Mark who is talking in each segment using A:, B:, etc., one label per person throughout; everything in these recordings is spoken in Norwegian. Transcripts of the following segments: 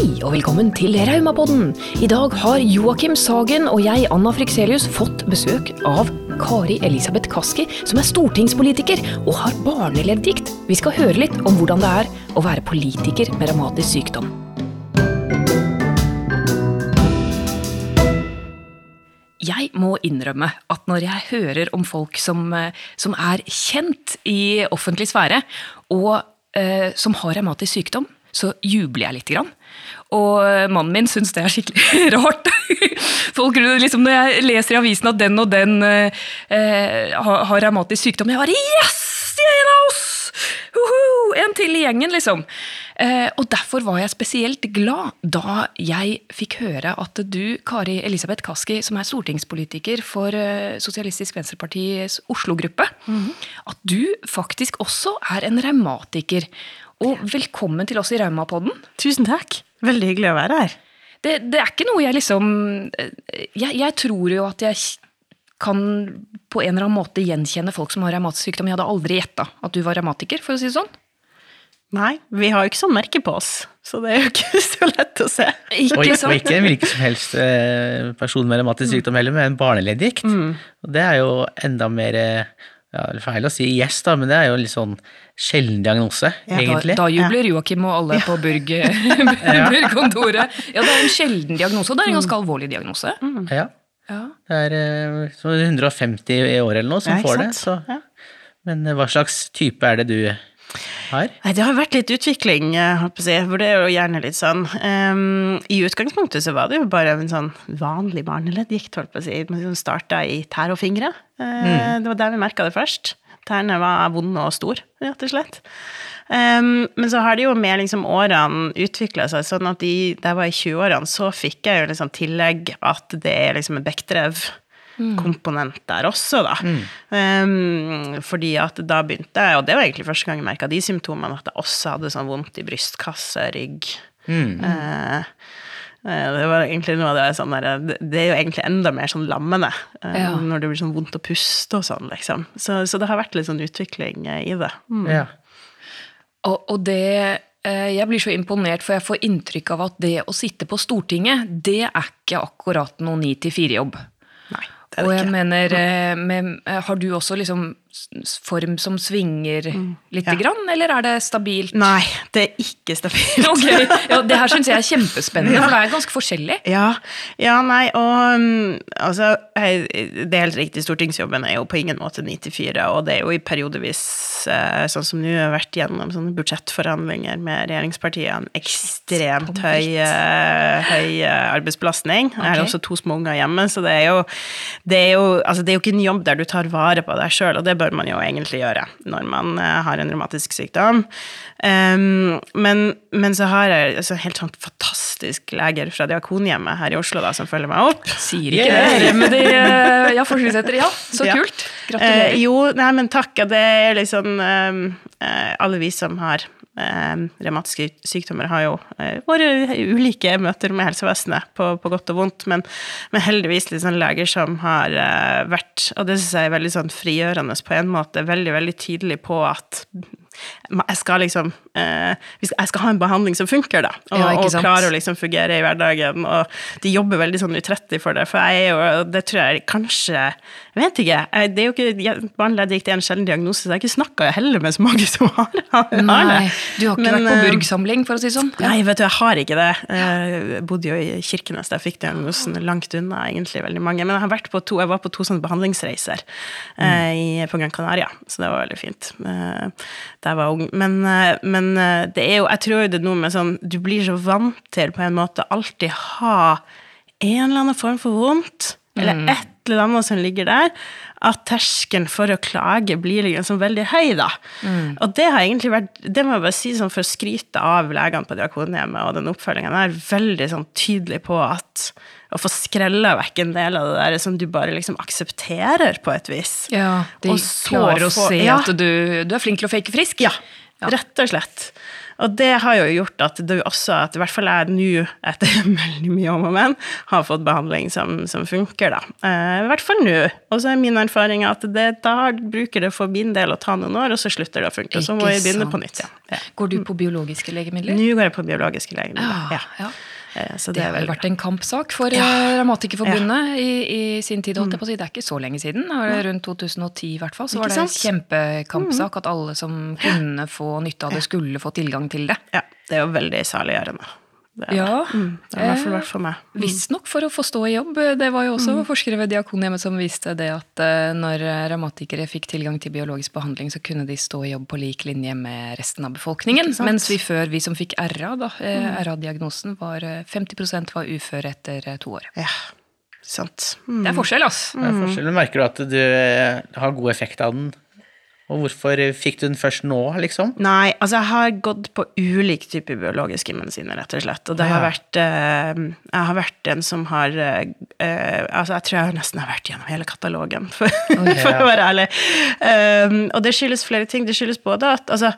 A: Hei og velkommen til Raumapodden. I dag har Joakim Sagen og jeg, Anna Frikselius, fått besøk av Kari Elisabeth Kaski, som er stortingspolitiker og har barneleddgikt. Vi skal høre litt om hvordan det er å være politiker med revmatisk sykdom. Jeg må innrømme at når jeg hører om folk som, eh, som er kjent i offentlig sfære, og eh, som har revmatisk sykdom, så jubler jeg lite grann. Og mannen min syns det er skikkelig rart. Folk, liksom, Når jeg leser i avisen at den og den eh, eh har, har revmatisk sykdom, jeg bare Yes! En av oss! Uhu, en til i gjengen, liksom. Eh, og derfor var jeg spesielt glad da jeg fikk høre at du, Kari Elisabeth Kaski, som er stortingspolitiker for eh, Sosialistisk Venstrepartis Oslo-gruppe, mm. at du faktisk også er en revmatiker. Og velkommen til oss i Raumapodden.
B: Tusen takk. Veldig hyggelig å være her.
A: Det, det er ikke noe jeg liksom jeg, jeg, tror jo at jeg kan på en eller annen måte gjenkjenne folk som har revmatisk sykdom. Jeg hadde aldri gjetta at du var revmatiker, for å si det sånn.
B: Nei, vi har jo ikke sånn merke på oss, så det er jo ikke så lett å se.
C: Ikke og, og, ikke en hvilken som helst eh, person med revmatisk sykdom heller, men en barneleddgikt. Mm. Og det er jo enda mer eh, er Feil å si yes, da, men det er jo en litt sånn sjelden diagnose, ja, egentlig.
A: Da, da jubler Joakim og alle på Burg-kontoret. ja, det er en sjelden diagnose, og det er en ganske mm. alvorlig diagnose.
C: Mm. Ja. ja. Det er uh, 150 i år eller noe som får det. Så. Men uh, hva slags type er det du har?
B: Nei, det har vært litt utvikling, eh, holdt på å si. For det er jo gjerne litt sånn um, I utgangspunktet så var det jo bare en sånn vanlig barneleddgikt, holdt på å si. Som starta i tær og fingre. Uh, mm. Det var der vi merka det først. Tærne var vonde og store, rett og slett. Um, men så har det jo med liksom årene utvikla seg sånn at de, da jeg var i 20-årene, så fikk jeg jo liksom tillegg at det er liksom en Bechdrev komponent der også, da. Mm. Um, fordi at da begynte jeg, og det var egentlig første gang jeg merka de symptomene, at jeg også hadde sånn vondt i brystkasse, rygg. Mm. Uh, det var egentlig noe av det sånn der, Det er jo egentlig enda mer sånn lammende uh, ja. når det blir sånn vondt å puste og sånn, liksom. Så, så, det har vært litt sånn utvikling i det. Mm. Ja.
A: Og, og det eh, jeg blir så imponert, for jeg får inntrykk av at det å sitte på Stortinget, det er ikke akkurat noe ni til fire-jobb. Og jeg mener, eh, med, har du også liksom form som svinger mm, lite ja. grann, eller er det stabilt?
B: Nei, det er ikke stabilt.
A: okay. ja, det her syns jeg er kjempespennende, ja. for det er ganske forskjellig.
B: Ja, ja nei, og um, altså Det er helt riktig, stortingsjobben er jo på ingen måte 9-4, og det er jo i periodevis, eh, sånn som nå har vært gjennom sånne budsjettforhandlinger med regjeringspartiene, ekstremt høy, eh, høy arbeidsbelastning. Okay. Jeg har også to små unger hjemme, så det er jo det er jo, altså det er jo ikke en jobb der du tar vare på deg sjøl, og det bør man jo egentlig gjøre når man uh, har en revmatisk sykdom. Um, men, men, så har jeg altså, helt sånn fantastisk leger fra Diakonhjemmet her i Oslo da, som følger meg opp.
A: Sier ikke yeah. det men de uh, ja, forskningssetere. Ja, så ja. kult. Gratulerer.
B: Uh, jo, nei, men takk. Det er liksom um, alle vi som har eh, revmatiske sykdommer har jo eh, våre ulike møter med helsevesenet, på, på godt og vondt, men, men heldigvis liksom leger som har eh, vært, og det syns jeg er veldig sånn frigjørende på en måte, veldig, veldig tydelig på at jeg skal liksom eh, Jeg skal ha en behandling som funker, da. Og, ja, og klarer å liksom fungere i hverdagen. Og de jobber veldig sånn utrettelig for det, for jeg er jo Det tror jeg kanskje Jeg vet ikke. Det er jo ikke Barneleddgikt er en sjelden diagnose, så jeg har ikke snakka heller med så mange som har, det.
A: Nei, du har ikke Men, vært på burgsamling, Burg-samling, for å si det sånn?
B: Nei, vet du, jeg har ikke det. Jeg bodde jo i Kirkenes da jeg fikk diagnosen, langt unna egentlig veldig mange. Men jeg har vært på to, jeg var på to sånne behandlingsreiser mm. eh, på Gran Canaria, så det var veldig fint. Eh, jeg var ung. Men, eh, men, eh, det er jo Jeg tror det er noe med sånn Du blir så vant til på en måte alltid ha en eller annen form for vondt, eller mm. et eller annet som ligger der, at terskelen for å klage blir liksom veldig høy, da. Mm. Og det har egentlig vært Det må jeg bare si sånn for å skryte av legene på Diakonhjemmet og den oppfølgingen, er veldig sånn tydelig på at å få skrella vekk en del av det der som du bare liksom aksepterer på et vis.
A: Ja, de klarer å se ja. at du, du, er flink til å fake frisk.
B: Ja. Rett og slett. Og det har jo gjort at du også, at i hvert fall jeg nå, etter veldig mye om og men, har fått behandling som, som funker, da. Eh, I hvert fall nå. Og så er min erfaring at det, da bruker det for min del å ta noen år, og så slutter det å funke. Og så må vi begynne på nytt igjen. Ja.
A: Går du på biologiske legemidler?
B: Nå går jeg på biologiske legemidler. Ja.
A: ja.
B: Eh, Så
A: Det
B: det
A: har vel vært en kampsak for
B: Ja.
A: Revmatikerforbundet ja. i, i sin tid. holdt jeg på å si. Det er ikke så lenge siden. Rundt 2010 i hvert fall. Så
B: Ikke
A: var det en kjempekampsak at alle som kunne få nytte av det, skulle få tilgang til det.
B: Ja, det er jo veldig saliggjørende. Det
A: Ja.
B: Mm, det har i hvert fall vært for meg.
A: Visstnok for å få stå i jobb. Det var jo også
B: Mm.
A: forskere ved Diakonhjemmet som viste det at eh, når revmatikere fikk tilgang til biologisk behandling, så kunne de stå i jobb på lik linje med resten av befolkningen.
B: Mm.
A: Mens vi før, vi som fikk RA, da, eh, RA-diagnosen, var eh, 50% var uføre etter eh, to år.
B: Ja, sant. Mm.
A: Det er forskjell, altså.
C: Det er forskjell. Merker du at du eh, har god effekt av den? Og hvorfor fikk du den først nå, liksom?
B: Nei, altså jeg har gått på ulike typer biologiske medisiner, rett og slett. Og det har vært eh, Jeg har vært en som har eh, eh, Altså, jeg tror jeg nesten har vært gjennom hele katalogen, for, for å være ærlig. Um, og det skyldes flere ting. Det skyldes både at altså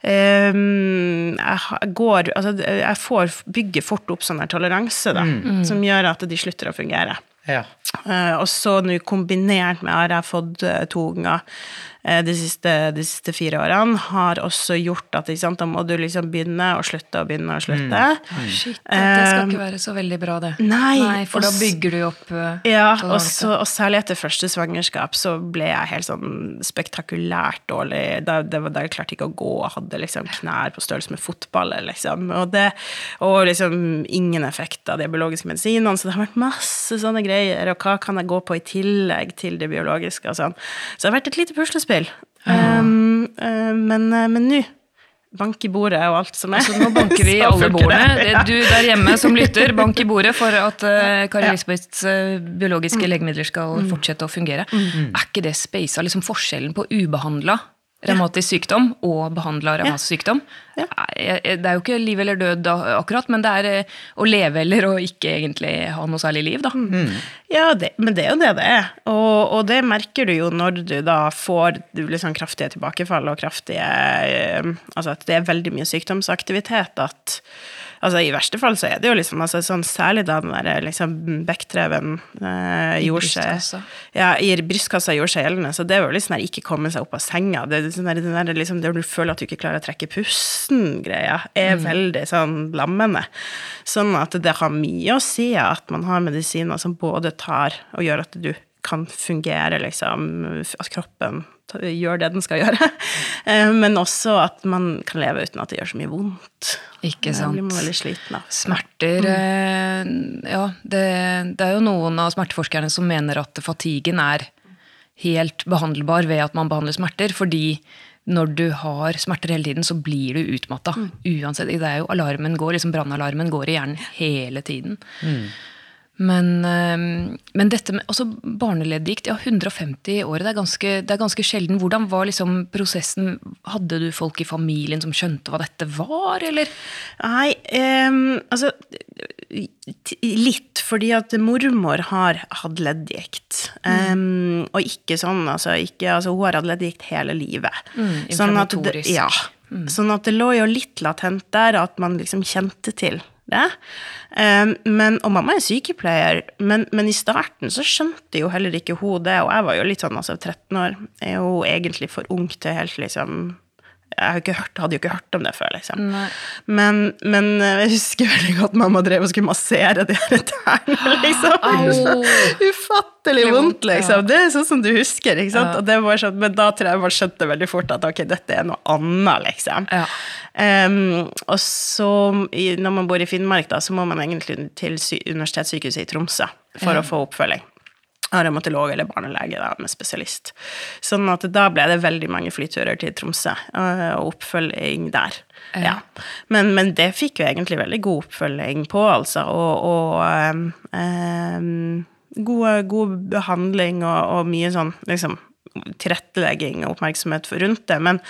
B: um, jeg går Altså, jeg får bygge fort opp sånn her toleranse, da, som gjør at de slutter å fungere.
C: Ja.
B: Uh, og så nå kombinert med at jeg fått eh, to unger de, siste, de siste fire årene, har også gjort at ikke sant, da må du liksom begynne og slutte og begynne og slutte.
A: Shit, det skal ikke være så veldig bra, det.
B: nei,
A: For da bygger du opp eh,
B: Ja, og, så, og særlig etter første svangerskap så ble jeg helt sånn spektakulært dårlig. Da, det var da jeg klarte ikke å gå og hadde liksom knær på størrelse med fotballer, liksom. Og, det, og liksom ingen effekt av de biologiske medisinene, så det har vært masse sånne greier. Og hva kan jeg gå på i tillegg til det biologiske og sånn. Så det har vært et lite puslespill. Um, Ja. men eh, men nå Bank i bordet og alt som er.
A: Altså, nå banker vi i alle bordene.
B: det. er
A: Du der hjemme som lytter, bank i bordet for at uh, Kari Lisbeths uh, biologiske legemidler skal fortsette å fungere. Er ikke det speisa liksom forskjellen på ubehandla revmatisk sykdom og behandla revmatisk sykdom? Det er jo ikke liv eller død akkurat, men det er eh, å leve eller å ikke egentlig ha noe særlig liv, da.
B: Ja, det, men det er jo det det er. Og, og det merker du jo når du da får liksom kraftige tilbakefall og kraftige eh, Altså at det er veldig mye sykdomsaktivitet. At altså I verste fall så er det jo liksom altså sånn Særlig da den der liksom Beck-dreven eh, gjorde seg. Ja, i brystkassa gjorde seg gjeldende. Så det var jo litt sånn der ikke komme seg opp av senga. Det, er sånn der, den der, liksom, der du føler at du ikke klarer å trekke pusten-greia, er veldig sånn lammende. Sånn at det har mye å si at man har medisiner som både tar og gjør at du kan fungere, liksom, at kroppen gjør det den skal gjøre, Eh, men også at man kan leve uten at det gjør så mye vondt.
A: Ikke
B: sant.
A: sant.
B: blir man veldig sliten av.
A: Smerter eh, Ja, det, det er jo noen av smerteforskerne som mener at fatiguen er helt behandlbar ved at man behandler smerter, fordi når du har smerter hele tiden, så blir du utmatta. Uansett. Det er jo alarmen går, liksom brannalarmen går i hjernen hele tiden. Men, eh, men dette med også barneleddgikt, ja, 150 i året, det er, ganske, det er ganske sjelden. Hvordan var liksom prosessen? Hadde du folk i familien som skjønte hva dette var, eller?
B: Nei, um, altså Litt, fordi at mormor har hatt leddgikt. Ehm, og ikke sånn, altså, ikke, altså Hun har hatt leddgikt hele livet.
A: Mm,
B: sånn at det,
A: ja,
B: ja, sånn at det lå jo litt latent der, at man liksom kjente til det. Um, men, og mamma er sykepleier, men, men i starten så skjønte jo heller ikke hun det. Og jeg var jo litt sånn, altså 13 år er jo egentlig for ung til helt liksom jeg hadde jo ikke hørt om det før, liksom. Men, men jeg husker veldig godt mamma drev og skulle massere de her tærne, liksom. Ufattelig vondt, liksom. Det er sånn som du husker, ikke sant.
A: Ja.
B: Og det var sånn, men da tror jeg man skjønte veldig fort at ok, dette er noe annet, liksom.
A: Ja.
B: Em, og så, når man bor i Finnmark, da, så må man egentlig til Universitetssykehuset i Tromsø for
A: Ja.
B: å få oppfølging revmatolog eller barnelege da, med spesialist. Sånn at da ble det veldig mange flyturer til Tromsø øh, og oppfølging der.
A: Ja.
B: Men, men det fikk jo egentlig veldig god oppfølging på, altså, og, og um, øhm, god, god behandling og, og mye sånn liksom tilrettelegging og oppmerksomhet rundt det. Men,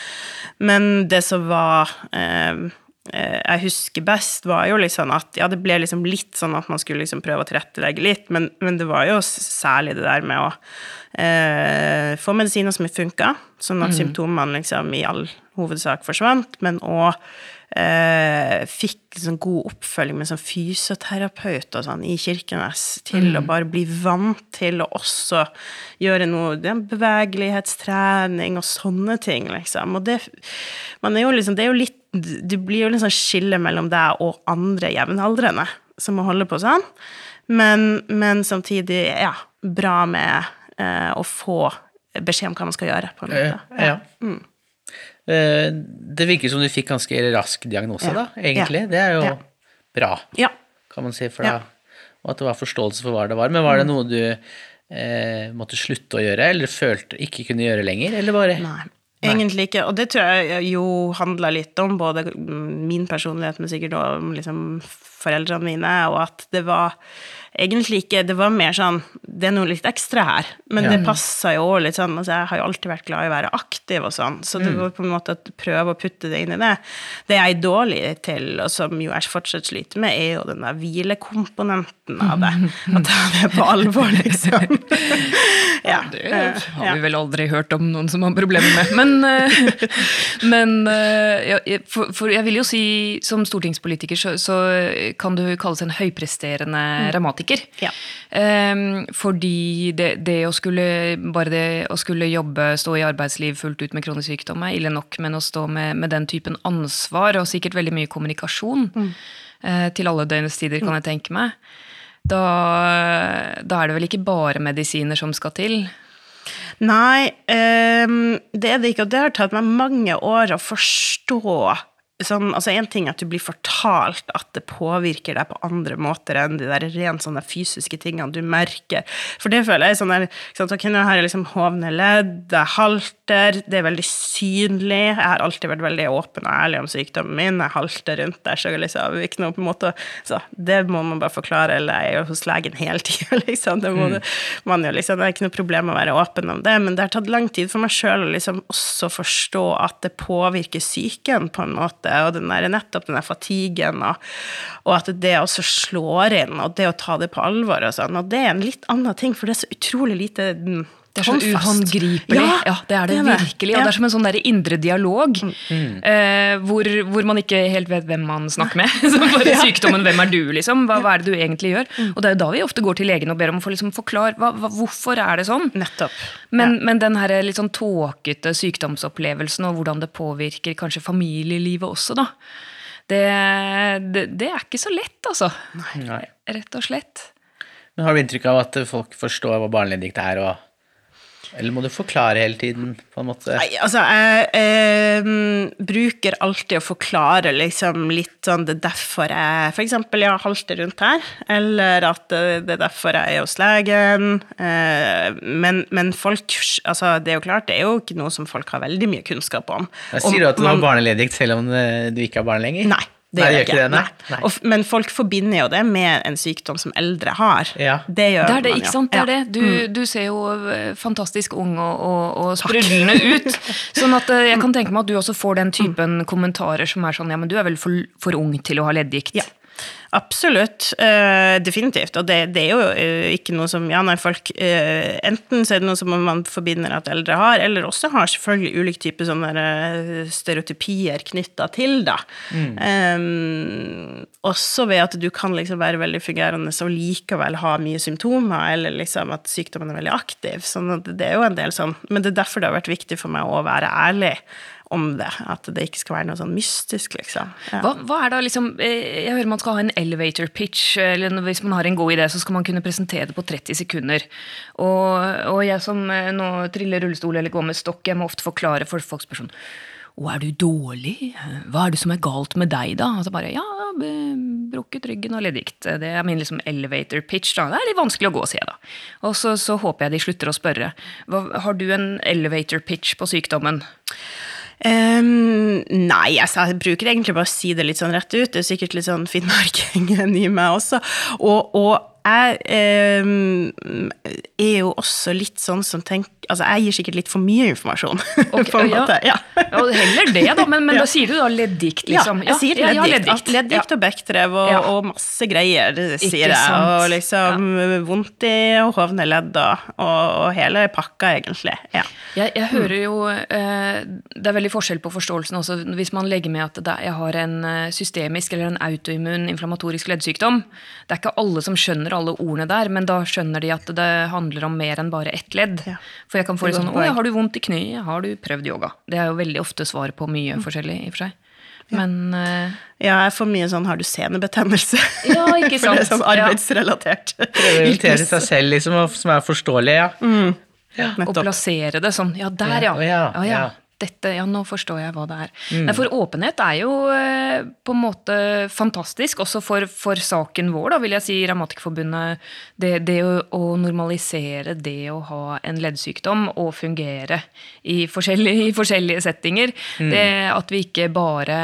B: men det som var eh, jeg husker best, var jo liksom at ja, det ble liksom litt sånn at man skulle liksom prøve å tilrettelegge litt, men, men det var jo særlig det der med å eh, få medisiner som funka, sånn at symptomene liksom i all hovedsak forsvant, men òg eh, fikk sånn god oppfølging med sånn fysioterapeut og sånn i Kirkenes, til å bare bli vant til å også gjøre noe bevegelighetstrening og sånne ting, liksom. Og det, man er jo liksom, det er jo litt Du blir jo sånn skille mellom deg og andre jevnaldrende som må holde på sånn, men, men samtidig, ja, bra med eh, å få beskjed om hva man skal gjøre, på en måte.
C: Ja. Eh, Det virker som du fikk ganske rask diagnose,
B: Ja.
C: da, egentlig.
B: Ja.
C: Det er jo
B: Ja.
C: bra,
B: Ja.
C: kan man si, for da, og at det var forståelse for hva det var. Men var det noe du eh, måtte slutte å gjøre, eller følte ikke kunne gjøre lenger, eller bare
B: Nei. Egentlig ikke, og det tror jeg jo handla litt om både min personlighet, men sikkert også om liksom foreldrene mine, og at det var egentlig ikke Det var mer sånn Det er noe litt ekstra her, men
C: Ja.
B: det passa jo litt sånn altså Jeg har jo alltid vært glad i å være aktiv og sånn, så det var på en måte å prøve å putte det inn i det. Det jeg er dårlig til, og som jo jeg fortsatt sliter med, er jo den der hvilekomponenten av det. Å ta det på alvor, liksom. ja.
A: Det har vi vel aldri hørt om noen som har problemer med. Men, eh, men eh, ja, for, for jeg vil jo si, som stortingspolitiker, så, så kan du kalles en høypresterende revmatiker.
B: Ja.
A: Um, fordi det, det å skulle bare det å skulle jobbe, stå i arbeidsliv fullt ut med kronisk sykdom er ille nok, men å stå med, med den typen ansvar, og sikkert veldig mye kommunikasjon eh, til alle døgnets tider, kan jeg tenke meg, da, da er det vel ikke bare medisiner som skal til?
B: Nei, um, det er det ikke, og det har tatt meg mange år å forstå. Sånn, altså En ting er at du blir fortalt at det påvirker deg på andre måter enn de der rent sånne fysiske tingene du merker. For det føler jeg sånn der, sånn, ok, Nå har jeg liksom hovne ledd, jeg halter, det er veldig synlig. Jeg har alltid vært veldig åpen og ærlig om sykdommen min. Jeg halter rundt der, så liksom, ikke noe på en måte, så Det må man bare forklare, eller jeg er jo hos legen hele tida, liksom. Det, må, man jo, liksom. det er ikke noe problem å være åpen om det, men det har tatt lang tid for meg sjøl å liksom også forstå at det påvirker psyken på en måte, og den der, nettopp den der fatigen, og, og at det også slår inn, og det å ta det på alvor og sånn, og det er en litt annen ting, for det er så utrolig lite mm,
A: Det er så uhåndgripelig. Ja, det er det, virkelig. Og
B: Ja.
A: det er som en sånn der indre dialog eh, hvor, hvor man ikke helt vet hvem man snakker med. Så bare sykdommen 'hvem er du', liksom. Hva, hva er det du egentlig gjør? Og det er jo da vi ofte går til legen og ber om å få liksom forklare hva, hva, hvorfor er det sånn.
B: Nettopp.
A: Men, men den her litt sånn tåkete sykdomsopplevelsen og hvordan det påvirker kanskje familielivet også, da. Det, det, det er ikke så lett, altså.
C: Nei.
A: Rett og slett.
C: Men har du inntrykk av at folk forstår hva barneleddgikt er, og Eller må du forklare hele tiden, på en måte?
B: Nei, altså, jeg eh, bruker alltid å forklare liksom litt sånn det er derfor jeg eksempel ja, halter rundt her, eller at det er derfor jeg er hos legen. Eh, men, men folk Altså, det er jo klart, det er jo ikke noe som folk har veldig mye kunnskap om.
C: Jeg sier du at du har
B: man-
C: selv om eh, du ikke har barn lenger?
B: Nei. Det
C: Nei,
B: gjør
C: ikke det, nei. Nei.
B: Og, men folk forbinder jo det med en sykdom som eldre har.
C: Ja.
B: Det gjør
A: Det er det,
B: man
A: ikke
B: jo.
A: sant? Det er det. Du, du ser jo eh, fantastisk ung og, og, og sprudlende ut. Sånn at eh, jeg kan tenke meg at du også får den typen kommentarer som er sånn ja, men du er vel for, for ung til å ha leddgikt.
B: Ja. Absolutt. Uh, definitivt. Og det, det er jo uh, ikke noe som Ja, nei, folk uh, Enten så er det noe som man forbinder at eldre har, eller også har selvfølgelig ulike typer sånne stereotypier knytta til, da. Eh, også ved at du kan liksom være veldig fungerende og likevel ha mye symptomer, eller liksom at sykdommen er veldig aktiv. Sånn at det er jo en del sånn Men det er derfor det har vært viktig for meg å være ærlig om det. At det ikke skal være noe sånn mystisk, liksom. Ja.
A: Hva, hva er da liksom, eh, Jeg hører man skal ha en elevator pitch, eller hvis man har en god idé, så skal man kunne presentere det på 30 sekunder. Og, og jeg som eh, nå triller rullestol eller går med stokk, jeg må ofte forklare for folks spør sånn Å, er du dårlig? Hva er det som er galt med deg, da? Altså bare, ja, brukket ryggen og leddgikt. Det er min liksom elevator pitch. da. Det er litt vanskelig å gå, sier jeg da. Og så, så håper jeg de slutter å spørre. Hva, har du en elevator pitch på sykdommen?
B: Ehm, nei, altså, jeg bruker egentlig bare å si det litt sånn rett ut. Det er sikkert litt sånn finnmarkingen i meg også. Og, og jeg eh, er jo også litt sånn som tenker Altså, jeg gir sikkert litt for mye informasjon,
A: Okay,
B: på en
A: ja.
B: måte. Ja.
A: Ja, heller det, da. Men, men
B: Ja.
A: da sier du da ledddikt, liksom.
B: Ja, jeg sier ledddikt. At Ledddikt og bekkdrev og, og masse greier,
A: Ikke
B: sier jeg.
A: sant.
B: Og liksom vondt i hovne ledd og, og, hele pakka, egentlig. Ja.
A: Jeg, jeg hører jo eh, Det er veldig forskjell på forståelsen også hvis man legger med at det, jeg har en eh, systemisk eller en autoimmun inflammatorisk leddsykdom. Det er ikke alle som skjønner alle ordene der, men da skjønner de at det handler om mer enn bare ett ledd.
B: Ja.
A: For jeg kan få
B: Det
A: litt sånn Å, ja, har du vondt i kneet? Har du prøvd yoga? Det er jo veldig ofte svar på mye forskjellig, i og for seg. Men uh,
B: ja, jeg får mye sånn 'har du senebetennelse'?
A: Ja, ikke
B: For det er
A: sant.
B: sånn
A: Ja.
B: arbeidsrelatert.
C: Prøve å invitere seg selv, liksom, som er forståelig, ja.
A: Mm.
B: ja.
A: Og plassere det sånn. Ja, der, ja.
C: Ja, ja,
A: ja, ja.
C: ja.
A: Dette, ja, nå forstår jeg hva det er. Nei, for åpenhet er jo eh, på en måte fantastisk, også for, for saken vår, da, vil jeg si, Rammatikerforbundet. Det, det å, å normalisere det å ha en leddsykdom og fungere i forskjellige, i forskjellige settinger. Det At vi ikke bare,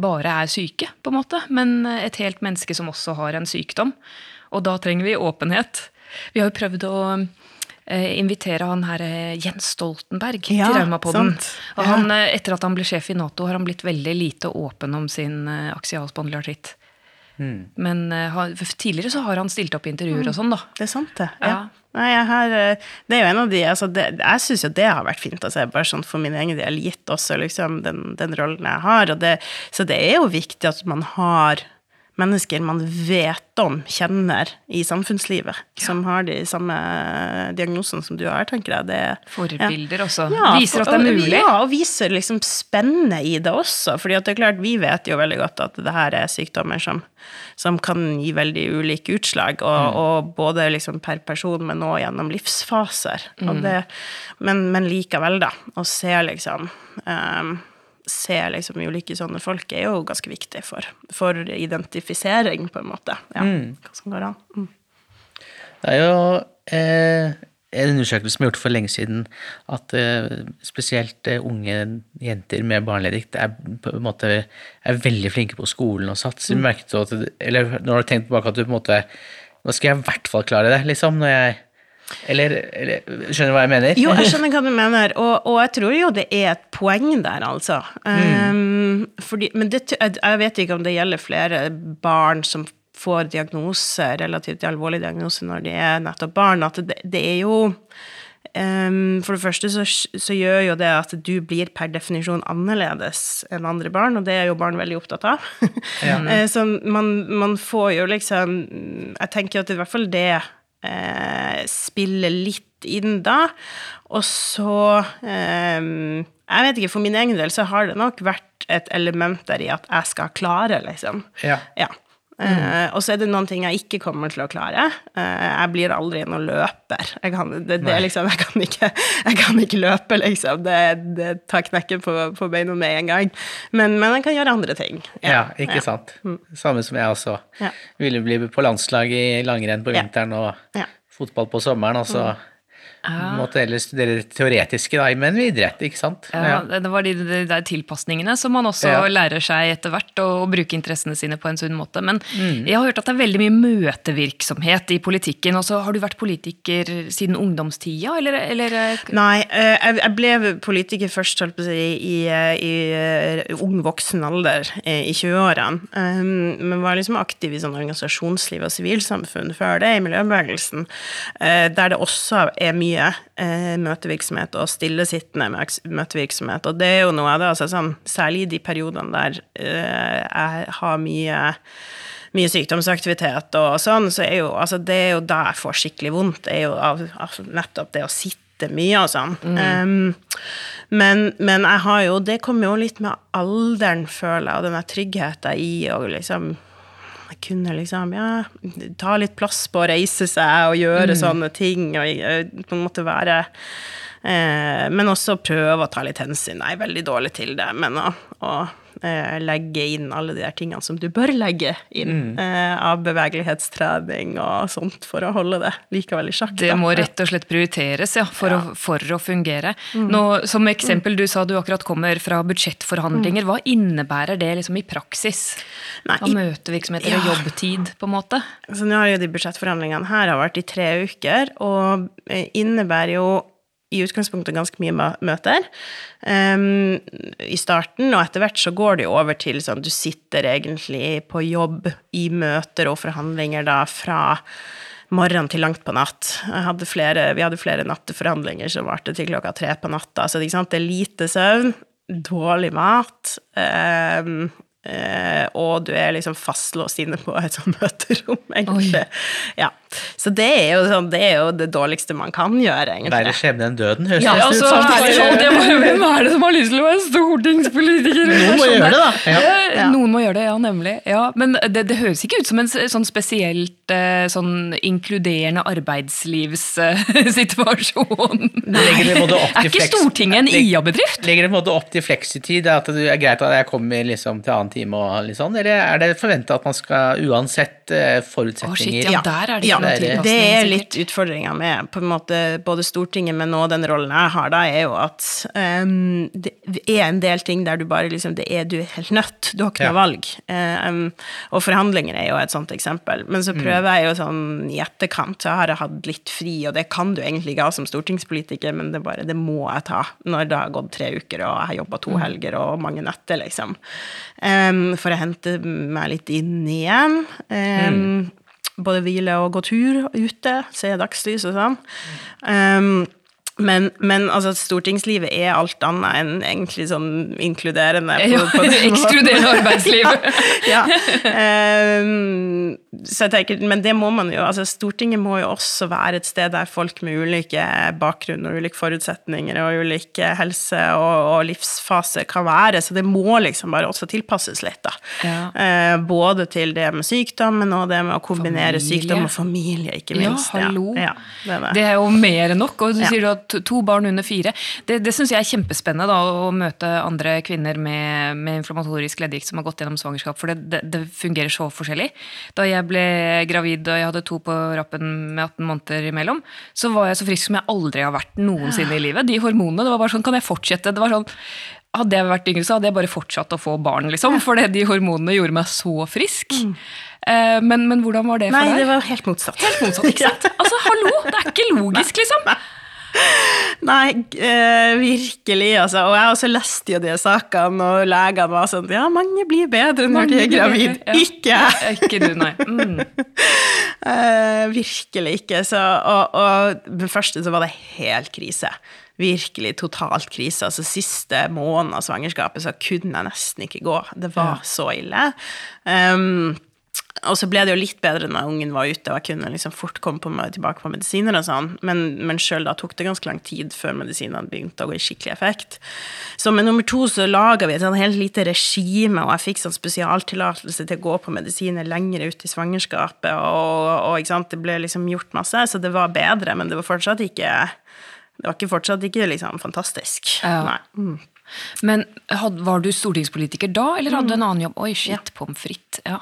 A: bare er syke, på en måte, men et helt menneske som også har en sykdom. Og da trenger vi åpenhet. Vi har jo prøvd å invitere han her eh, Jens Stoltenberg
B: Ja,
A: til Raumapodden.
B: sant.
A: Og han, eh, etter at han ble sjef i Nato, har han blitt veldig lite åpen om sin eh, aksialspondylartritt. Men eh, tidligere så har han stilt opp i intervjuer og sånn, da.
B: Det er sant, det. Ja.
A: Ja.
B: Nei, jeg har, eh, det er jo en av de altså det, Jeg syns jo det har vært fint, altså, bare sånn for min egen del, gitt også liksom den, den rollen jeg har. Og det, så det er jo viktig at man har mennesker man vet om, kjenner i samfunnslivet, som har de samme diagnosene som du har, tenker jeg. Det,
A: Forbilder også.
B: Ja,
A: Viser at det er mulig.
B: Ja, og viser liksom spennet i det også. fordi at det er klart, vi vet jo veldig godt at det her er sykdommer som, som kan gi veldig ulike utslag, og,
A: Mm.
B: og både liksom per person, men også gjennom livsfaser.
A: Mm.
B: Det, men, men likevel, da, å se liksom um, Se liksom ulike sånne folk er jo ganske viktig for, for identifisering, på en måte. Ja, hva som går an. Mm.
C: Det er jo eh, en undersøkelse som er gjort for lenge siden, at eh, spesielt eh, unge jenter med barneleddgikt er på en måte er veldig flinke på skolen og satser. Merket du at eller når du har tenkt tilbake at du på en måte Nå skal jeg i hvert fall klare det, liksom. Når jeg Eller, eller skjønner du hva jeg mener?
B: Jo, jeg skjønner hva du mener, og, og jeg tror jo det er et poeng der, altså. Um, fordi, men det, jeg, jeg vet ikke om det gjelder flere barn som får diagnose, relativt alvorlig diagnose når de er nettopp barn, at det, det er jo um, For det første så, så gjør jo det at du blir per definisjon annerledes enn andre barn, og det er jo barn veldig opptatt av. Ja. Så man, man får jo liksom Jeg tenker at i hvert fall det eh, spiller litt inn da. Og så eh, Jeg vet ikke, for min egen del så har det nok vært et element der i at jeg skal klare, liksom.
C: Ja.
B: Ja. Eh, og så er det noen ting jeg ikke kommer til å klare. Eh, jeg blir aldri noen løper. Jeg kan, det, det liksom, jeg kan, ikke, jeg kan ikke løpe, liksom. Det, det tar knekken på, på beina med en gang. Men, men jeg kan gjøre andre ting.
C: Ja, ikke sant. Samme som jeg også.
B: Ja.
C: Ville bli på landslag i langrenn på vinteren og
B: Ja.
C: fotball på sommeren, og så måtte heller studere det teoretiske, da, men med idrett, ikke sant?
A: Ja, det det var de, de der tilpasningene som man også
C: Ja.
A: lærer seg etter hvert, og, bruke interessene sine på en sunn måte. Men
C: Mm.
A: jeg har hørt at det er veldig mye møtevirksomhet i politikken. Og så har du vært politiker siden ungdomstida, eller? eller
B: Nei, eh, jeg ble politiker først holdt på å si, i, i, i eh, ung voksen alder, eh, i 20-årene. Um, Men var liksom aktiv i sånn organisasjonsliv og sivilsamfunn før det, i miljøbevegelsen, eh, der det også er mye eh, møtevirksomhet og stillesittende møtevirksomhet. Og det er jo noe av det, altså sånn, særlig i de periodene der eh, jeg har mye mye sykdomsaktivitet og sånn, så er jo altså det er jo da jeg får skikkelig vondt. Er jo av, av nettopp det å sitte mye og sånn. Um, men, men jeg har jo Det kommer jo litt med alderen, føler jeg, og den tryggheten i å liksom jeg kunne liksom ja, ta litt plass på å reise seg og gjøre sånne ting, og eh, på en måte være eh, Men også prøve å ta litt hensyn. Jeg er veldig dårlig til det, men å, å eh, legge inn alle de der tingene som du bør legge inn
A: Mm.
B: eh, av bevegelighetstrening og sånt for å holde det likevel i sjakk.
A: Det
B: da.
A: må rett og slett prioriteres, ja, for, Å, for å fungere. Nå, som eksempel, du sa du akkurat kommer fra budsjettforhandlinger. Hva innebærer det liksom i praksis?
B: Nei,
A: Av
B: møtevirksomheter
A: møtevirksomheter og jobbtid, på en måte?
B: Så nå har jo de budsjettforhandlingene her har vært i tre uker, og eh, innebærer jo i utgangspunktet ganske mye møter um, i starten, og etter hvert så går det jo over til sånn du sitter egentlig på jobb i møter og forhandlinger da fra morgen til langt på natt. Hadde flere, vi hadde flere natteforhandlinger som varte til klokka tre på natta, så det, det er lite søvn, dårlig mat, um, Uh, og du er liksom fastlåst inne på et sånt møterom, egentlig. Ja. Så det er, jo sånn, det er jo det dårligste man kan gjøre, egentlig.
C: Verre skjebne enn døden, høres
A: Ja,
C: det
A: altså,
C: ut som.
A: Hvem er det som har lyst til å være stortingspolitiker?
C: Noen må gjøre det, da. Ja.
A: Ja. Noen må gjøre det, ja, nemlig. Ja, men det, det høres ikke ut som en sånn spesielt eh, sånn inkluderende arbeidslivssituasjon. Er ikke Stortinget en IA-bedrift?
C: Legger det på en måte opp til fleksitid, at det er greit at jeg kommer liksom til annen time og litt sånn, eller er det forventa at man skal uansett forutsetninger?
A: Å, shit, ja, der er det
B: Ja,
A: ikke
C: det
A: tilpasning,
B: det er litt utfordringa med på en måte både Stortinget, men òg den rollen jeg har, da, er jo at um, det er en del ting der du bare liksom Det er du er helt nødt. Du har ikke
C: Ja.
B: noe valg. Um, og forhandlinger er jo et sånt eksempel. Men så prøver jeg jo sånn i etterkant, så har jeg hatt litt fri, og det kan du egentlig ikke ha som stortingspolitiker, men det bare Det må jeg ta når det har gått tre uker, og jeg har jobba to helger og mange netter, liksom. Um, for å hente meg litt inn igjen. Ehm, både hvile og gå tur ute, se dagslys og sånn. Um, men, men altså, stortingslivet er alt annet enn egentlig sånn inkluderende.
A: På,
B: på måten.
A: ekskluderende arbeidsliv.
B: ja. Um, så jeg tenker, men det må man jo, altså Stortinget må jo også være et sted der folk med ulike bakgrunn og ulike forutsetninger og ulike helse- og, og livsfase kan være, så det må liksom bare også tilpasses litt, da.
A: Ja.
B: Uh, både til det med sykdom, men også det med å kombinere
A: Familie.
B: sykdom og familie, ikke
A: Ja,
B: minst.
A: hallo.
B: Ja, det er det.
A: Det er jo mer enn nok. Og du
B: Ja.
A: sier du at to barn under fire. Det, det syns jeg er kjempespennende, da, å møte andre kvinner med, med inflammatorisk leddgikt som har gått gjennom svangerskap, for det, det, det fungerer så forskjellig. Da jeg ble gravid og jeg hadde to på rappen med 18 måneder imellom, så var jeg så frisk som jeg aldri har vært noensinne i livet. De hormonene, det var bare sånn, kan jeg fortsette? Det var sånn, hadde jeg vært yngre, så hadde jeg bare fortsatt å få barn, liksom. For de hormonene gjorde meg så frisk. Eh, men, men hvordan var det for deg?
B: Nei, det var helt motsatt.
A: Helt motsatt, ikke sant? Altså, hallo, det er ikke logisk, liksom.
B: Nei, eh, virkelig, altså. Og jeg også leste jo de sakene, og legene var sånn Ja, mange blir bedre når de er gravid.
A: Ja.
B: Ikke jeg!
A: Ikke du, nei. Mm.
B: Eh, virkelig ikke. Så, og, og den første så var det helt krise. Virkelig totalt krise. Altså siste måned av svangerskapet så kunne jeg nesten ikke gå. Det var så ille. Um, og så ble det jo litt bedre når ungen var ute, og jeg kunne liksom fort komme på, tilbake på medisiner og sånn, men, men sjøl da tok det ganske lang tid før medisinene begynte å gå i skikkelig effekt. Så med nummer to så laga vi et sånn helt lite regime, og jeg fikk sånn spesialtillatelse til å gå på medisiner lenger ut i svangerskapet, og, og ikke sant, det ble liksom gjort masse, så det var bedre, men det var fortsatt ikke det var ikke fortsatt ikke liksom fantastisk.
A: Ja.
B: Mm.
A: Men had, var du stortingspolitiker da, eller hadde du en annen jobb? Oi, shit, pommes frites. Ja.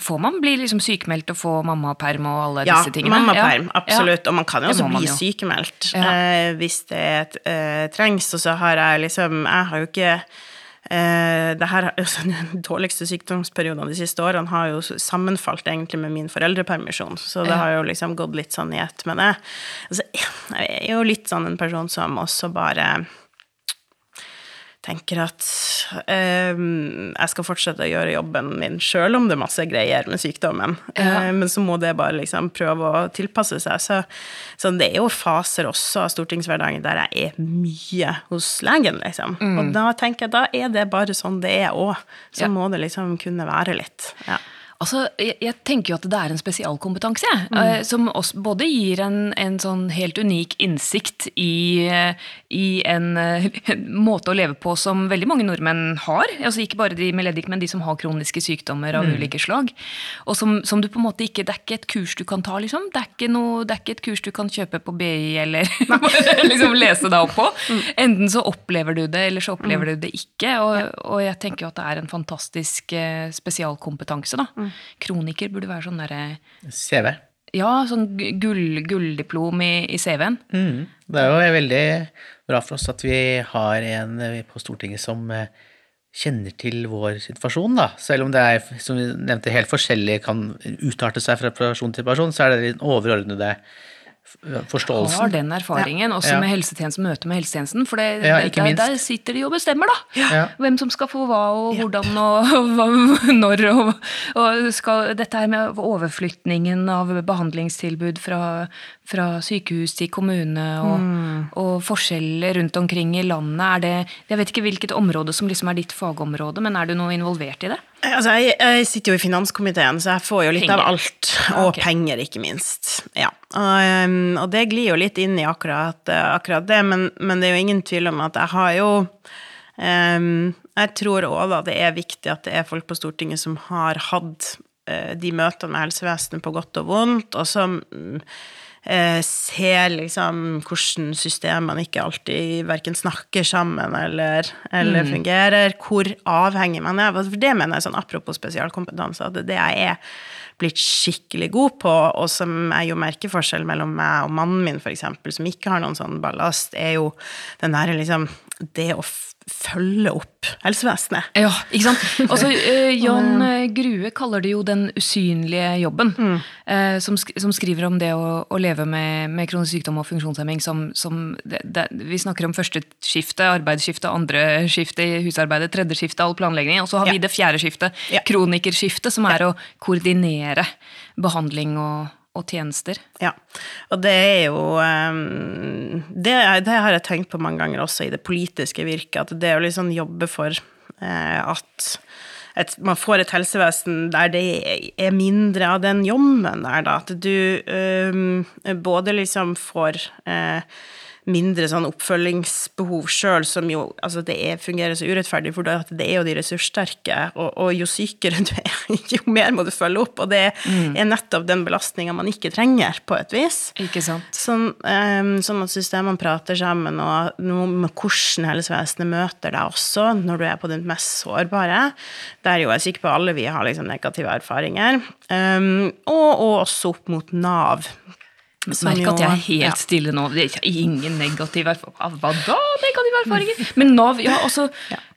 A: Får man bli liksom sykemeldt og få mammaperm og alle
B: Ja,
A: disse tingene?
B: mammaperm,
A: Ja.
B: absolutt. Og man kan jo også bli
A: jo.
B: sykemeldt eh, hvis det eh, trengs. Og så har jeg liksom Jeg har jo ikke eh, det her, altså, Den dårligste sykdomsperioden de siste årene har jo sammenfalt egentlig med min foreldrepermisjon, så det har jo liksom gått litt sånn i ett med det. Altså, jeg er jo litt sånn en person som også bare tenker at um, jeg skal fortsette å gjøre jobben min sjøl om det er masse greier med sykdommen.
A: Ja.
B: Eh, men så må det bare liksom prøve å tilpasse seg. Så, så det er jo faser også av stortingshverdagen der jeg er mye hos legen, liksom. Og da tenker jeg da er det bare sånn det er òg. Så
A: Ja.
B: må det liksom kunne være litt. Ja.
A: Altså, jeg, jeg tenker jo at det er en spesialkompetanse, jeg,
B: Mm.
A: eh, som også både gir en, en sånn helt unik innsikt i, eh, i en, eh, en måte å leve på som veldig mange nordmenn har. Altså Ikke bare de med leddgikt, men de som har kroniske sykdommer av ulike slag. Og som, som du på en måte ikke, Det er ikke et kurs du kan ta, liksom. Det er ikke, noe, det er ikke et kurs du kan kjøpe på BI eller liksom lese deg opp på. Enten så opplever du det, eller så opplever du det ikke. Og, og jeg tenker jo at det er en fantastisk spesialkompetanse. da. Kroniker burde være sånn derre
C: CV.
A: Ja, sånn gu- gull, gulldiplom i, i CV-en.
C: Mm. Det er jo veldig bra for oss at vi har en eh, på Stortinget som eh, kjenner til vår situasjon, da. Selv om det er, som vi nevnte, helt forskjellig, kan utarte seg fra person til person, så er det den overordnede forståelsen.
A: Har den erfaringen, også
C: Ja.
A: med helsetjenesten, møte med helsetjenesten. For det,
C: Ja, ikke
A: der, der sitter de og bestemmer, da.
C: Ja.
A: Hvem som skal få hva, og hvordan, og, og når. Og, og skal, dette her med overflytningen av behandlingstilbud fra, fra sykehus til kommune, og,
C: Mm.
A: og forskjeller rundt omkring i landet. Er det, jeg vet ikke hvilket område som liksom er ditt fagområde, men er du noe involvert i det?
B: Altså, jeg, jeg sitter jo i finanskomiteen, så jeg får jo litt av alt. Og
A: okay.
B: penger, ikke minst. Ja. Og, um, og det glir jo litt inn i akkurat, eh, akkurat det, men, men det er jo ingen tvil om at jeg har jo um, Jeg tror òg da det er viktig at det er folk på Stortinget som har hatt uh, de møtene med helsevesenet på godt og vondt, og som mm, eh, ser liksom hvordan systemene ikke alltid verken snakker sammen eller, eller fungerer, hvor avhengig man er. For det mener jeg sånn apropos spesialkompetanse, at det er det jeg er blitt skikkelig god på, og som jeg jo merker forskjell mellom meg og mannen min, eksempel, som ikke har noen sånn ballast, er jo den derre liksom Det å følge opp helsevesenet.
A: Ja, ikke sant? Altså, eh, Jan eh, Grue kaller det jo den usynlige jobben. eh, som, sk som skriver om det å, å leve med, med kronisk sykdom og funksjonshemming som, som det, det, Vi snakker om første skifte, arbeidsskifte, andre skifte i husarbeidet, tredje skifte, all planlegging. Og så har
B: Ja.
A: vi det fjerde skiftet,
B: Ja.
A: kronikerskiftet, som er å koordinere behandling og, og tjenester.
B: Ja, og det er jo um, det, det har jeg tenkt på mange ganger også i det politiske virket, at det å liksom jobbe for eh, at et, man får et helsevesen der det er mindre av den jobben der, da. At du um, både liksom får eh, mindre sånn oppfølgingsbehov sjøl, som jo altså det er, fungerer så urettferdig, for det, er jo de ressurssterke, og, og jo sykere du er, jo mer må du følge opp, og det er nettopp den belastninga man ikke trenger, på et vis.
A: Ikke sant?
B: Sånn, um, sånn at systemene prater sammen, og noe med hvordan helsevesenet møter deg også når du er på ditt mest sårbare. Der er jo jeg sikker på alle vi har liksom negative erfaringer. um, og, og også opp mot Nav.
A: Merk at jeg er helt
B: ja.
A: stille nå. Det er ingen negativ erfaring. Hva da, negative erfaringer? Men Nav, ja, altså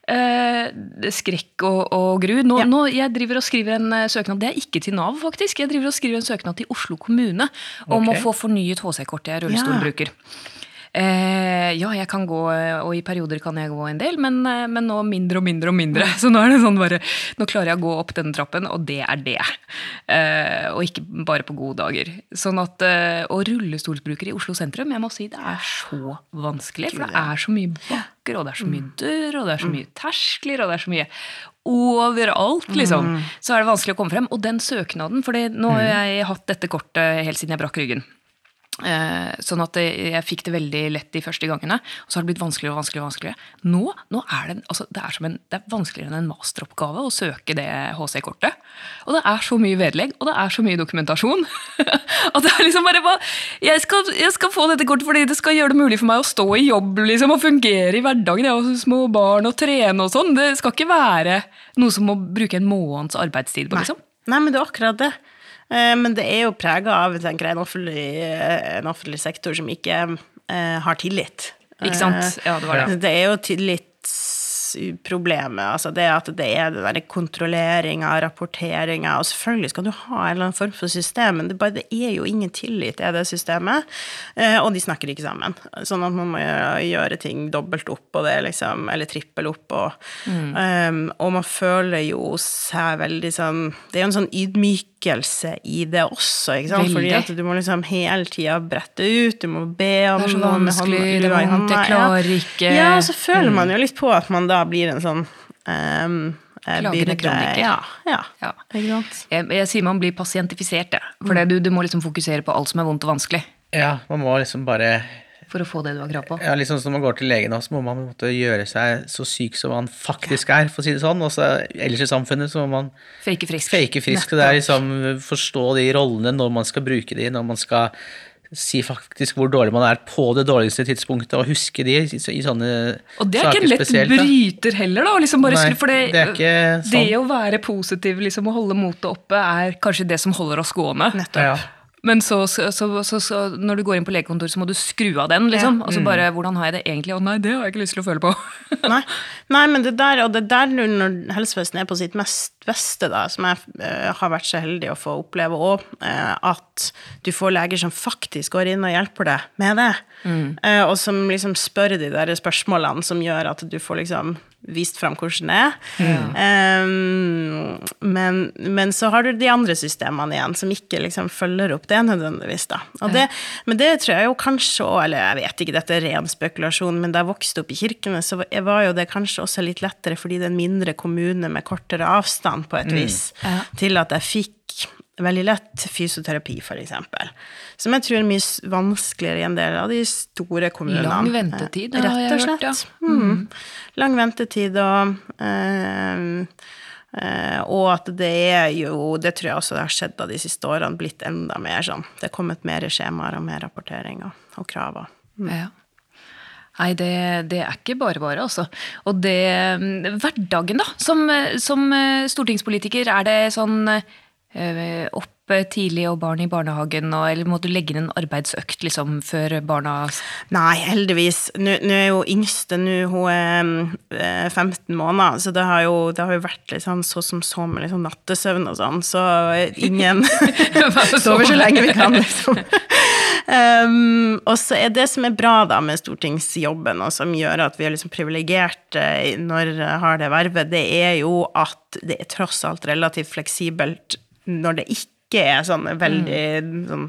A: eh, Skrekk og, og gru. Nå,
B: Ja.
A: nå, jeg driver og skriver en eh, søknad, det er ikke til Nav, faktisk. Jeg driver og skriver en søknad til Oslo kommune om
C: okay.
A: å få fornyet HC-kort. Jeg rullestolbruker. rullestolbruker. Eh, ja, jeg kan gå, og i perioder kan jeg gå en del, men, eh, men nå mindre og mindre og mindre. Så nå er det sånn bare Nå klarer jeg å gå opp denne trappen, og det er det. Eh, og ikke bare på gode dager. Sånn at, eh, Og rullestolsbrukere i Oslo sentrum, jeg må si det er så vanskelig. For det er så mye bakker, og det er så mye dør, og det er så mye terskler, og det er så mye Overalt, liksom. Så er det vanskelig å komme frem. Og den søknaden, for nå har jeg hatt dette kortet helt siden jeg brakk ryggen. Eh, sånn at jeg fikk det veldig lett de første gangene. Og så har det blitt vanskeligere og vanskeligere. vanskeligere. Nå, nå er det, altså, det, er som en, det er vanskeligere enn en masteroppgave å søke det HC-kortet. Og det er så mye vedlegg, og det er så mye dokumentasjon. at det er liksom bare jeg, skal, jeg skal få dette kortet fordi det skal gjøre det mulig for meg å stå i jobb liksom, og fungere i hverdagen. Jeg har små barn og trene og sånn. Det skal ikke være noe som må bruke en måneds arbeidstid på. liksom.
B: Nei, men det er akkurat det. Eh, Men det er jo prega av tenker jeg, en, offentlig, eh, en offentlig sektor som ikke eh, har tillit.
A: Ikke sant? Ja, det var det.
B: Det er jo tillitsproblemet. Altså det at det er den derre kontrolleringa, rapporteringa, og selvfølgelig skal du ha en eller annen form for system, men det, bare, det er jo ingen tillit i det systemet, eh, og de snakker ikke sammen. Sånn at man må gjøre, ting dobbelt opp, og det liksom, eller trippel opp, og, eh, og man føler jo seg veldig sånn Det er jo en sånn ydmykelse i det også, ikke sant? Fordi at du må liksom hele tida brette ut, du må be om
A: Det er så
B: noe med
A: vanskelig,
B: hånda-
A: det er vondt, jeg klarer ikke.
B: Ja, og så føler man jo litt på at man da blir en sånn ehm, eh,
A: Klagende kroniker.
B: Ja, ja.
A: Ja. Jeg, jeg sier man blir pasientifisert, jeg. For det, du, du må liksom fokusere på alt som er vondt og vanskelig.
C: Ja, man må liksom bare
A: For å få det du har krav på.
C: ja, liksom Når man går til legen, så må man måtte gjøre seg så syk som man faktisk er, for å si det sånn. Og ellers i samfunnet så må man
A: Fake frisk.
C: fake frisk. Og det er liksom forstå de rollene når man skal bruke de, når man skal si faktisk hvor dårlig man er på det dårligste tidspunktet, og huske de i, i sånne
A: Og det er ikke en lett
C: spesielt,
A: bryter heller, da. Liksom bare
C: Nei,
A: skulle, for det,
C: det er ikke sånn.
A: det å være positiv liksom, og holde motet oppe er kanskje det som holder oss gående.
B: Nettopp.
C: Ja.
A: Men så, så, så, så, når du går inn på legekontoret, så må du skru av den. liksom. Og så
C: Mm.
A: bare, hvordan har jeg det egentlig? Å nei, det har jeg ikke lyst til å føle på.
B: Nei. Nei, men det der, og det der når helsevesenet er på sitt mest beste, da, som jeg eh, har vært så heldig å få oppleve òg, at du får leger som faktisk går inn og hjelper deg med det, eh, og som liksom spør de der spørsmålene som gjør at du får liksom vist fram hvordan det er. Um, men, men så har du de andre systemene igjen, som ikke liksom følger opp det nødvendigvis, da. Det, men det tror jeg jo kanskje òg, eller jeg vet ikke, dette er ren spekulasjon, men da jeg vokste opp i Kirkenes, så var jo det kanskje også litt lettere fordi det er en mindre kommune med kortere avstand, på et vis, til at jeg fikk veldig lett fysioterapi, eksempel. Som jeg tror er mye vanskeligere i en del av de store kommunene.
A: Lang ventetid, har jeg
B: Rett og
A: hørt,
B: slett.
A: ja.
B: Mm. Lang ventetid og eh, Uh, og at det er jo, det tror jeg også det har skjedd da de siste årene, blitt enda mer sånn. Det er kommet mer skjemaer og mer rapportering og, og krav. og-
A: Ja. Nei, det, det er ikke bare bare, altså. Og det mm, Hverdagen, da, som, som eh, stortingspolitiker, er det sånn øh, opp tidlig og barn i barnehagen, og, eller må du legge inn en arbeidsøkt liksom før barna
B: Nei, heldigvis. Nå nå er jo yngste nå, hun er eh, 15 måneder, så det har jo, det har jo vært sånn så som så med sånn nattesøvn og sånn, så ingen sover så lenge vi kan, liksom. Um, og så er det som er bra da med stortingsjobben, og som gjør at vi er liksom privilegerte når jeg har det vervet, det er jo at det er tross alt relativt fleksibelt når det ikke er sånn veldig sånn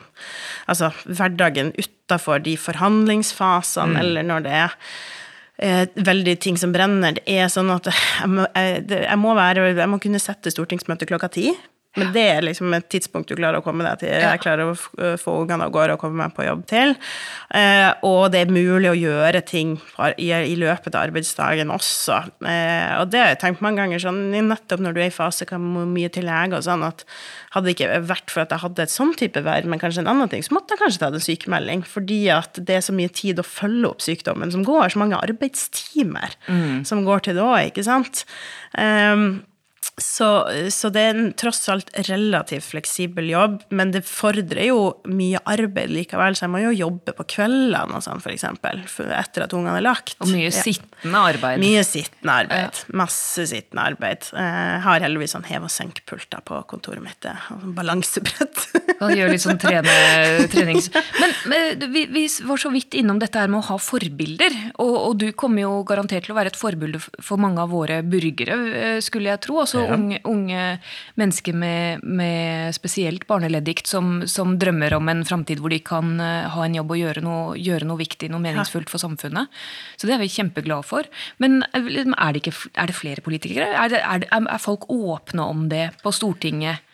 B: Altså hverdagen utafor de forhandlingsfasene, eller når det er eh, veldig ting som brenner. Det er sånn at jeg må, jeg, jeg må være Jeg må kunne sette stortingsmøte klokka ti. Men det er liksom et tidspunkt du klarer å komme deg til. Jeg klarer å få ungene av gårde og komme meg på jobb til. Eh, og det er mulig å gjøre ting i, i løpet av arbeidsdagen også. Eh, og det har jeg tenkt mange ganger, sånn, nettopp når du er i fase kan må mye til lege og sånn, at hadde det ikke vært for at jeg hadde et sånn type verv, men kanskje en annen ting, så måtte jeg kanskje tatt en sykemelding. Fordi at det er så mye tid å følge opp sykdommen som går, så mange arbeidstimer som går til det òg, ikke sant. Um, så, så det er en tross alt relativt fleksibel jobb, men det fordrer jo mye arbeid likevel, så jeg må jo jobbe på kveldene og sånn, for eksempel, etter at ungene er lagt.
A: Og mye
B: Ja.
A: sittende arbeid.
B: Mye sittende arbeid. Masse sittende arbeid. Jeg har heldigvis sånn hev- og senkpulter på kontoret mitt. det, og sånn Balansebrett.
A: Kan gjøre litt sånn trene, trenings... Men, men vi, vi var så vidt innom dette her med å ha forbilder. Og, og du kommer jo garantert til å være et forbilde for mange av våre burgere, eh, skulle jeg tro.
C: Ja.
A: unge, unge mennesker med, med spesielt barneleddikt som, som drømmer om en framtid hvor de kan eh, ha en jobb og gjøre noe, gjøre noe viktig, noe meningsfullt for samfunnet. Så det er vi kjempeglade for. Men eh, er det, ikke, er det flere politikere? Er, det, er, er folk åpne om det på Stortinget?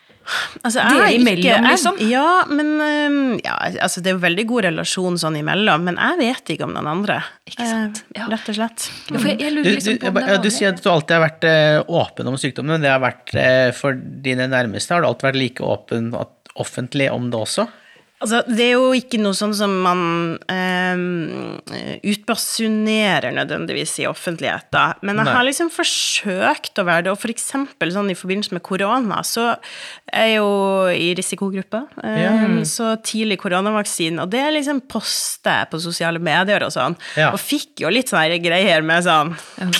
B: Altså, jeg er
A: imellom,
B: ikke- jeg-
A: liksom?
B: Ja, men ja, altså, Det er jo veldig god relasjon sånn imellom, men jeg vet ikke om noen andre.
A: Ikke sant?
B: Eh,
A: Ja.
B: Rett og slett.
A: Ja, for jeg, jeg
C: Du,
A: lurer liksom på
C: jeg
A: om
C: ja,
A: er
C: du sier at du alltid har vært eh, åpen om sykdommen, men det har vært eh, for dine nærmeste har du alltid vært like åpen offentlig om det også?
B: Altså, det er jo ikke noe sånn som man um, utbasunerer nødvendigvis i offentligheten, men jeg
C: Nei.
B: har liksom forsøkt å være det, og for eksempel sånn i forbindelse med korona, så er jeg jo i risikogruppa, um, så tidlig koronavaksine, og det liksom poster jeg på sosiale medier og sånn,
C: Ja.
B: og fikk jo litt sånne greier med sånn,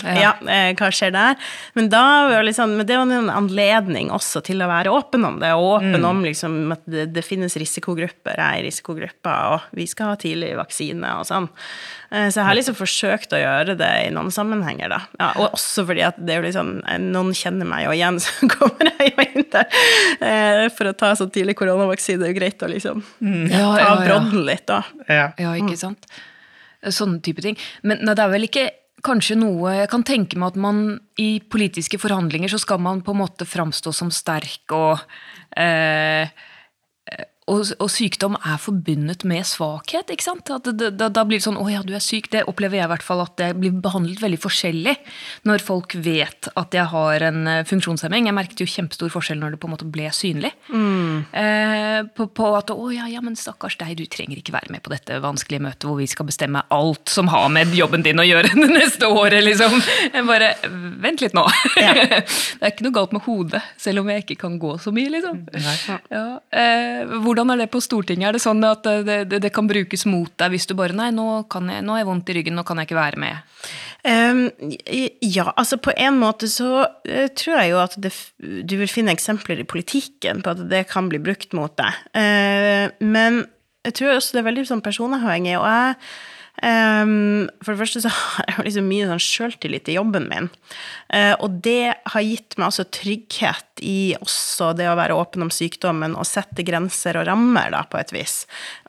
A: Ja.
B: ja, eh, hva skjer der? Men da var det liksom, men det var en anledning også til å være åpen om det, og åpen om liksom at det, det finnes risikogrupper, jeg er i risikogruppa, og vi skal ha tidlig vaksine og sånn. Eh, Så jeg har liksom forsøkt å gjøre det i noen sammenhenger, da. Ja, og også fordi at det er jo liksom, eh, noen kjenner meg jo igjen, så kommer jeg jo inn der eh, for å ta så tidlig koronavaksine. Det er jo greit å liksom
A: Ja,
B: ta
A: ja, ja.
B: brodden litt, da.
C: Ja.
A: Ja, ikke sant? Sånne type ting. Men nei, det er vel ikke kanskje noe Jeg kan tenke meg at man i politiske forhandlinger så skal man på en måte framstå som sterk og eh, og, og, sykdom er forbundet med svakhet. ikke sant? Da, da, da, blir det sånn 'Å ja, du er syk'. Det opplever jeg i hvert fall at det blir behandlet veldig forskjellig når folk vet at jeg har en eh, funksjonshemming. Jeg merket jo kjempestor forskjell når det på en måte ble synlig. Mm. Eh, på, på, at 'Å ja, ja, men stakkars deg, du trenger ikke være med på dette vanskelige møtet hvor vi skal bestemme alt som har med jobben din å gjøre det neste året', liksom. Jeg bare Vent litt nå. Ja. det er ikke noe galt med hodet, selv om jeg ikke kan gå så mye, liksom. Ja. Eh, hvordan er det på Stortinget? Er det sånn at det, det, det kan brukes mot deg hvis du bare Nei, nå, jeg, nå har jeg vondt i ryggen, nå kan jeg ikke være med.
B: Ja, altså på en måte så uh, tror jeg jo at det, du vil finne eksempler i politikken på at det kan bli brukt mot deg. Uh, men jeg tror også det er veldig sånn personavhengig, og jeg Um, for det første så har jeg liksom mye sånn sjøltillit i jobben min. Uh, og det har gitt meg altså trygghet i også det å være åpen om sykdommen og sette grenser og rammer, da, på et vis.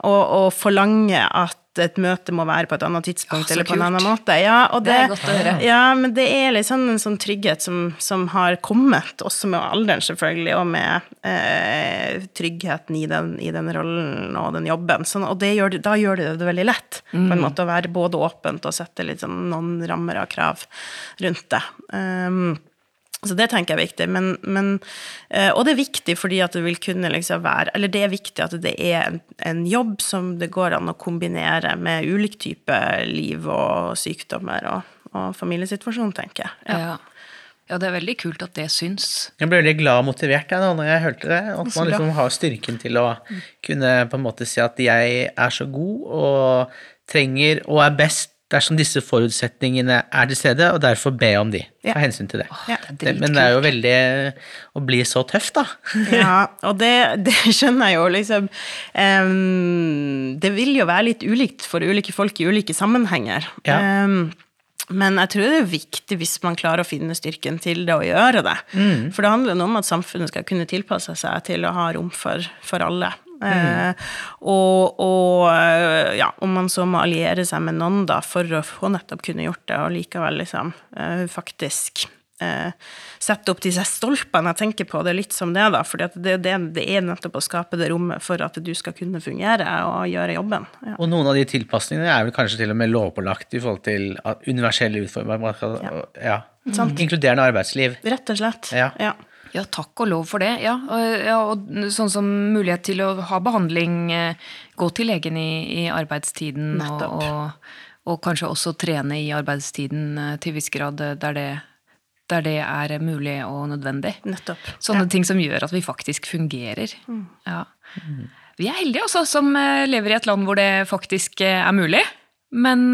B: Og, og forlange at et møte må være på et annet tidspunkt
A: ja,
B: eller på en annen måte. Ja,
A: det, det, er godt å høre.
B: Ja, men det er liksom en sånn trygghet som, som har kommet, også med alderen selvfølgelig, og med eh, tryggheten i den, i den, rollen og den jobben. Sånn, og gjør, da gjør det det veldig lett mm. på en mm. måte å være både åpent og sette litt sånn noen rammer av krav rundt det. Um, så det tenker jeg er viktig. Men, men, eh, og det er viktig fordi at det vil kunne liksom være Eller det er viktig at det er en, en jobb som det går an å kombinere med ulik type liv og sykdommer og, og familiesituasjon, tenker jeg.
A: Ja. ja. Ja, det er veldig kult at det syns.
C: Jeg ble veldig glad og motivert da når jeg hørte det. At man liksom har styrken til å kunne på en måte si at jeg er så god og trenger og er best dersom disse forutsetningene er til stede, og derfor be om de. Ta hensyn til det. Ja, det men det er jo veldig å bli så tøff, da.
B: ja, og det, det, skjønner jeg jo, liksom. Um, det vil jo være litt ulikt for ulike folk i ulike sammenhenger. Ja. Um, men jeg tror det er viktig hvis man klarer å finne styrken til det og gjøre det. Mm. For det handler om at samfunnet skal kunne tilpasse seg til å ha rom for, for alle. Mm. og, og, eh, ja, om man så må alliere seg med noen da, for å få nettopp kunne gjort det, og likevel liksom eh, faktisk sette opp disse stolpene. Jeg tenker på det litt som det, da. For det, det, det, er nettopp å skape det rommet for at du skal kunne fungere og gjøre jobben.
C: Ja. Og noen av de tilpasningene er vel kanskje til og med lovpålagt i forhold til universelle utformer. Ja. ja. Inkluderende arbeidsliv.
B: Rett og slett.
C: Ja.
B: ja.
A: Ja, takk og lov for det. Ja, ja og sånn som mulighet til å ha behandling, eh, gå til legen i, i arbeidstiden og, og, og, kanskje også trene i arbeidstiden eh, til viss grad eh, der det, der det er mulig og nødvendig.
B: Nettopp.
A: Sånne ja. ting som gjør at vi faktisk fungerer. Mm. Ja. Vi er heldige, altså, som lever i et land hvor det faktisk er mulig. Men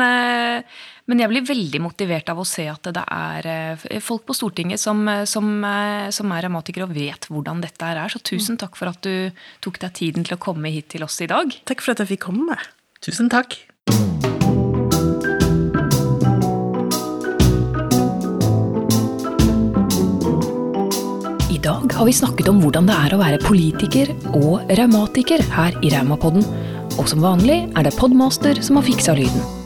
A: men jeg blir veldig motivert av å se at det er eh, folk på Stortinget som, eh, som, eh, som er revmatikere og vet hvordan dette er. Så tusen takk for at du tok deg tiden til å komme hit til oss i dag.
B: Takk for at jeg fikk komme.
C: Tusen takk.
A: I dag har vi snakket om hvordan det er å være politiker og revmatiker her i Raumapodden. Og som vanlig er det Podmaster som har fiksa lyden.